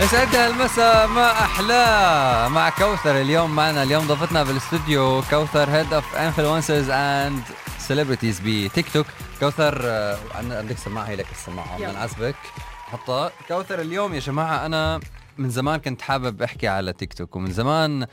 يسعد المساء ما احلاه مع كوثر اليوم معنا اليوم ضيفتنا بالاستوديو كوثر head of influencers and celebrities بتيك توك. كوثر آه، عندك سماعة هي لك السماعة بدنا نعذبك حطها. كوثر اليوم يا جماعة أنا من زمان كنت حابب أحكي على تيك توك ومن زمان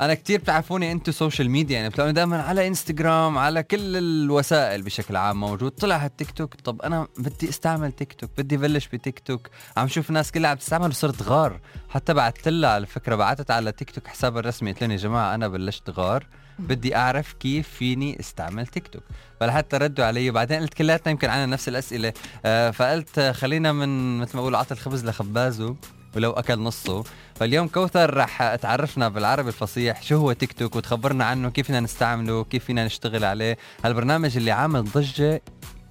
أنا كتير بتعرفوني انتو social media يعني بتلاقوني دائما على انستغرام على كل الوسائل بشكل عام موجود. طلع هالتيك توك طب أنا بدي أستعمل تيك توك بدي بلش بتيك توك عم شوف الناس كلها عم تستعمل وصرت غار. حتى بعثت لها على فكرة بعثت على تيك توك حسابها الرسمي قلت لهم يا جماعة أنا بلشت غار. بدي أعرف كيف فيني أستعمل تيك توك فلحتى ردوا علي. وبعدين قلت كلياتنا يمكن عنا نفس الأسئلة. آه فقلت خلينا من مثل ما بقولوا عطى الخبز لخبازه. ولو أكل نصه. فاليوم كوثر رح تعرفنا بالعربي الفصيح شو هو تيك توك وتخبرنا عنه كيف فينا نستعمله كيف فينا نشتغل عليه. هالبرنامج اللي عامل ضجة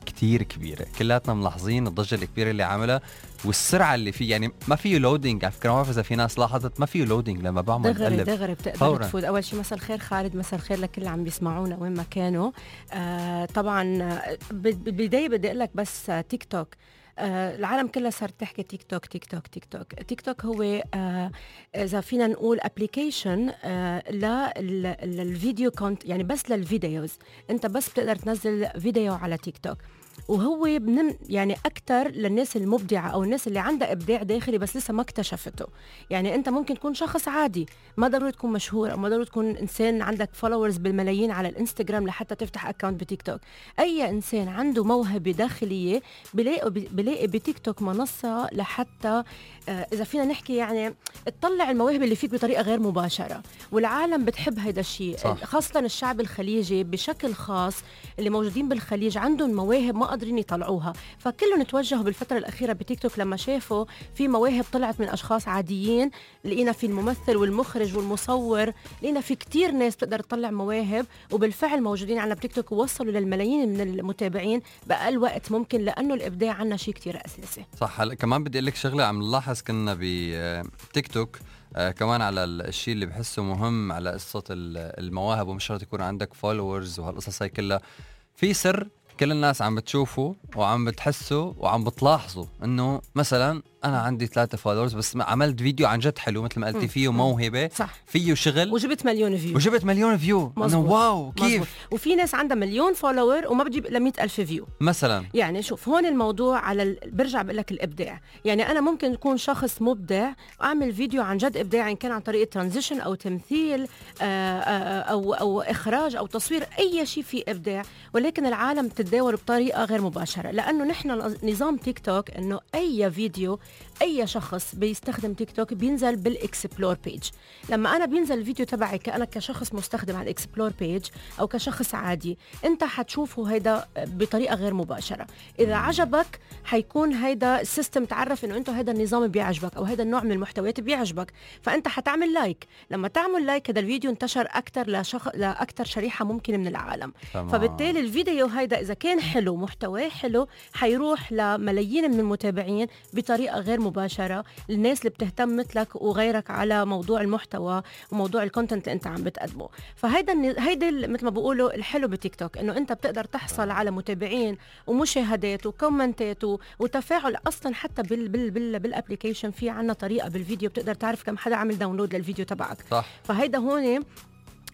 كتير كبيرة. كلاتنا ملاحظين الضجة الكبيرة اللي عاملها والسرعة اللي فيه يعني ما فيه loading على فكرة ما بعرف إذا في ناس لاحظت ما فيه loading لما بعمل دغري دغري بتقدر فورا. تفوت أول شيء مساء الخير خالد مساء الخير لكل اللي عم بيسمعونا وين ما كانوا. آه طبعا بالبدايه بدي أقول لك بس تيك توك. آه العالم كلها صارت تحكي تيك توك تيك توك تيك توك تيك توك هو آه إذا فينا نقول application آه للفيديو content يعني بس لل videos. أنت بس بتقدر تنزل فيديو على تيك توك وهو بنم يعني أكثر للناس المبدعة أو الناس اللي عندها إبداع داخلي بس لسه ما اكتشفته. يعني أنت ممكن تكون شخص عادي ما ضروري تكون مشهور أو ما ضروري تكون إنسان عندك followers بالملايين على الإنستغرام لحتى تفتح account بتيك توك. أي إنسان عنده موهبة داخلية بلاقي بلاقي بتيك توك منصة لحتى آه، إذا فينا نحكي يعني تطلع المواهب اللي فيك بطريقة غير مباشرة. والعالم بتحب هيدا الشيء. خاصة الشعب الخليجي بشكل خاص اللي موجودين بالخليج عندهم مواهب ما قادرين يطلعوها. فكلهم توجهوا بالفترة الأخيرة بتيك توك لما شافوا في مواهب طلعت من أشخاص عاديين. لقينا في الممثل والمخرج والمصور. لقينا في كتير ناس بتقدر تطلع مواهب. وبالفعل موجودين عنا بتيك توك ووصلوا للملايين من المتابعين بأقل وقت ممكن لأنه الإبداع عنا شيء كتير أساسي. صح. هلا كمان بدي أقول لك شغلة عم نلاحظ كنا بتيك توك آه كمان على الشيء اللي بحسه مهم على قصة المواهب. ومش شرط يكون عندك followers وهالقصص هي كلها. في سر كل الناس عم بتشوفوا وعم بتحسوا وعم بتلاحظوا إنه مثلا أنا عندي ثلاثة followers بس عملت فيديو عن جد حلو مثل ما قلتي فيه موهبة صح. فيه شغل. وجبت مليون view وجبت مليون view انه wow كيف؟ مزبوط. وفي ناس عندها مليون follower وما بتجيب إلا ألف view مثلا. يعني شوف هون الموضوع على ال... برجع بقول لك الإبداع. يعني أنا ممكن اكون شخص مبدع أعمل فيديو عن جد إبداع إن كان عن طريق transition أو تمثيل آآ آه، آآ آه، أو أو إخراج أو تصوير أي شيء فيه إبداع. ولكن العالم تتداول بطريقة غير مباشرة. لأنه نحن نظام تيك توك إنه أي فيديو أي شخص بيستخدم تيك توك بينزل بال explore page لما أنا بينزل الفيديو تبعي كأنا كشخص مستخدم على ال explore page أو كشخص عادي أنت حتشوفه هيدا بطريقة غير مباشرة. إذا عجبك حيكون هيدا ال system تعرف إنه انت هيدا النظام بيعجبك أو هيدا النوع من المحتويات بيعجبك. فأنت حتعمل like لما تعمل like هذا الفيديو انتشر أكثر لشخ... لاكثر شريحة ممكنة من العالم. تمام. فبالتالي الفيديو هيدا إذا كان حلو محتواه حلو حيروح لملايين من المتابعين بطريقة غير مباشرة. الناس اللي بتهتم مثلك وغيرك على موضوع المحتوى وموضوع ال content اللي انت عم بتقدمه. فهيدا هيدا مثل ما بقولوا الحلو بتيك توك إنه انت بتقدر تحصل على متابعين ومشاهدات وكومنتات وتفاعل أصلا حتى بال بال بال بال application في عنا طريقة بالفيديو بتقدر تعرف كم حدا عمل download للفيديو تبعك. صح. فهيدا هون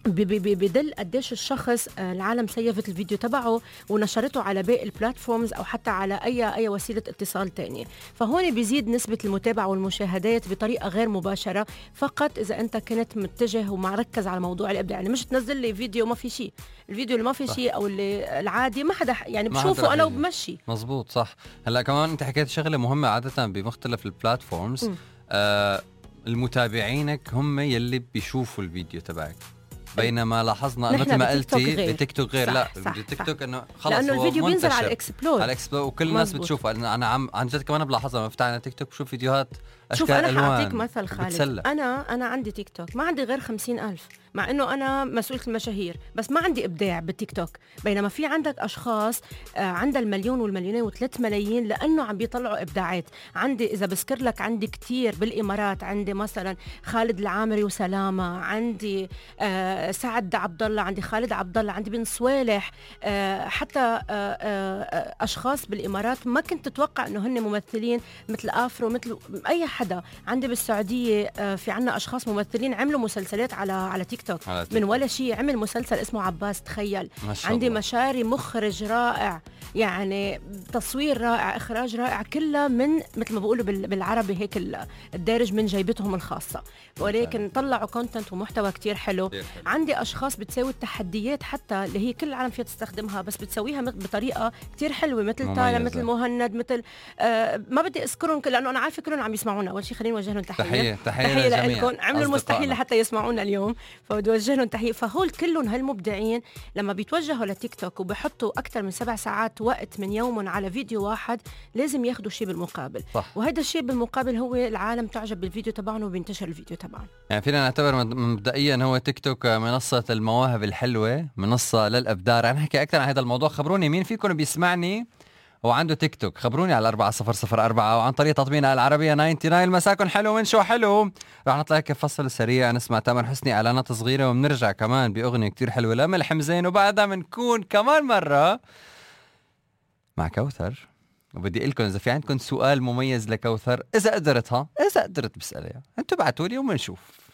بدل قديش الشخص آه، العالم سيفت الفيديو تبعه ونشرته على باقي ال platforms أو حتى على أي أي وسيلة اتصال تانية. فهون بيزيد نسبة المتابعة والمشاهدات بطريقة غير مباشرة فقط إذا أنت كنت متجه ومركز على موضوع الإبداع. يعني مش تنزل لي فيديو ما في شيء. الفيديو اللي ما في شيء أو اللي العادي ما حدا يعني بشوفه أنا وبمشي. مزبوط صح. هلأ كمان أنت حكيت شغلة مهمة عادة بمختلف ال platforms آه المتابعينك هم يلي بيشوفوا الفيديو تبعك. بينما لاحظنا مثل ما قلتي بتيك توك غير لا بتيك توك إنه خلص لأنه الفيديو بينزل على ال explore على ال explore وكل الناس بتشوفه. أنا عم عن جد كمان بلاحظها لما بفتح على تيك توك بشوف فيديوهات أشكال شوف أنا حأعطيك مثل خالد. بتسلى. أنا أنا عندي تيك توك ما عندي غير خمسين ألف. مع إنه أنا مسؤولة المشاهير بس ما عندي إبداع بالتيك توك. بينما في عندك أشخاص آه، عندها المليون والمليونين وثلاث ملايين لأنه عم بيطلعوا إبداعات. عندي إذا بذكر لك عندي كثير بالإمارات عندي مثلا خالد العامري وسلامة عندي آه سعد عبد الله عندي خالد عبد الله عندي بن صوالح آه حتى أشخاص بالإمارات ما كنت تتوقع إنه هن ممثلين مثل آفرو مثل أي حدا. عندي بالسعودية في عنا أشخاص ممثلين عملوا مسلسلات على على تيك توك من ولا شيء عمل مسلسل اسمه عباس تخيل. ما شاء عندي الله. مشاري مخرج رائع. يعني تصوير رائع إخراج رائع كلها من مثل ما بقولوا بالعربي هيك الدارج من جيبتهم الخاصة. ولكن طلعوا كونتنت ومحتوى كتير حلو. حلو. عندي أشخاص بتساوي التحديات حتى اللي هي كل العالم فيها تستخدمها بس بتسويها بطريقة كتير حلوة. مثل تالا مثل مهند مثل آه ما بدي أذكرهم لأنه أنا عارفة كلهم عم يسمعونا. أول شيء خليني أوجه لهم تحية. تحيه تحية, تحية لكم. عملوا المستحيل لحتى يسمعونا اليوم. فبدي اوجه لهم تحية. فهول كلهم هالمبدعين لما بيتوجهوا لتيك توك وبحطوا أكثر من سبع ساعات وقت من يومهم على فيديو واحد لازم ياخذوا شيء بالمقابل. صح. وهذا الشيء بالمقابل هو العالم تعجب بالفيديو تبعهم وبينتشر الفيديو تبعهم. يعني فينا نعتبر مبدئيا هو تيك توك منصة المواهب الحلوة منصة للأبدار. رح نحكي أكثر عن هذا الموضوع. خبروني مين فيكم بيسمعني؟ وعنده تيك توك. خبروني على 4004 وعن طريق تطبيقنا العربية 99 مساكن حلو من شو حلو؟ رح نطلع هيك فصل سريع نسمع تامر حسني إعلانات صغيرة وبنرجع كمان بأغنية كتير حلوة لملح مزين وبعدها بنكون كمان مرة مع كوثر. وبدي أقول لكم إذا في عندكم سؤال مميز لكوثر إذا قدرتها إذا قدرت بسألها. أنتم ابعتوا لي وبنشوف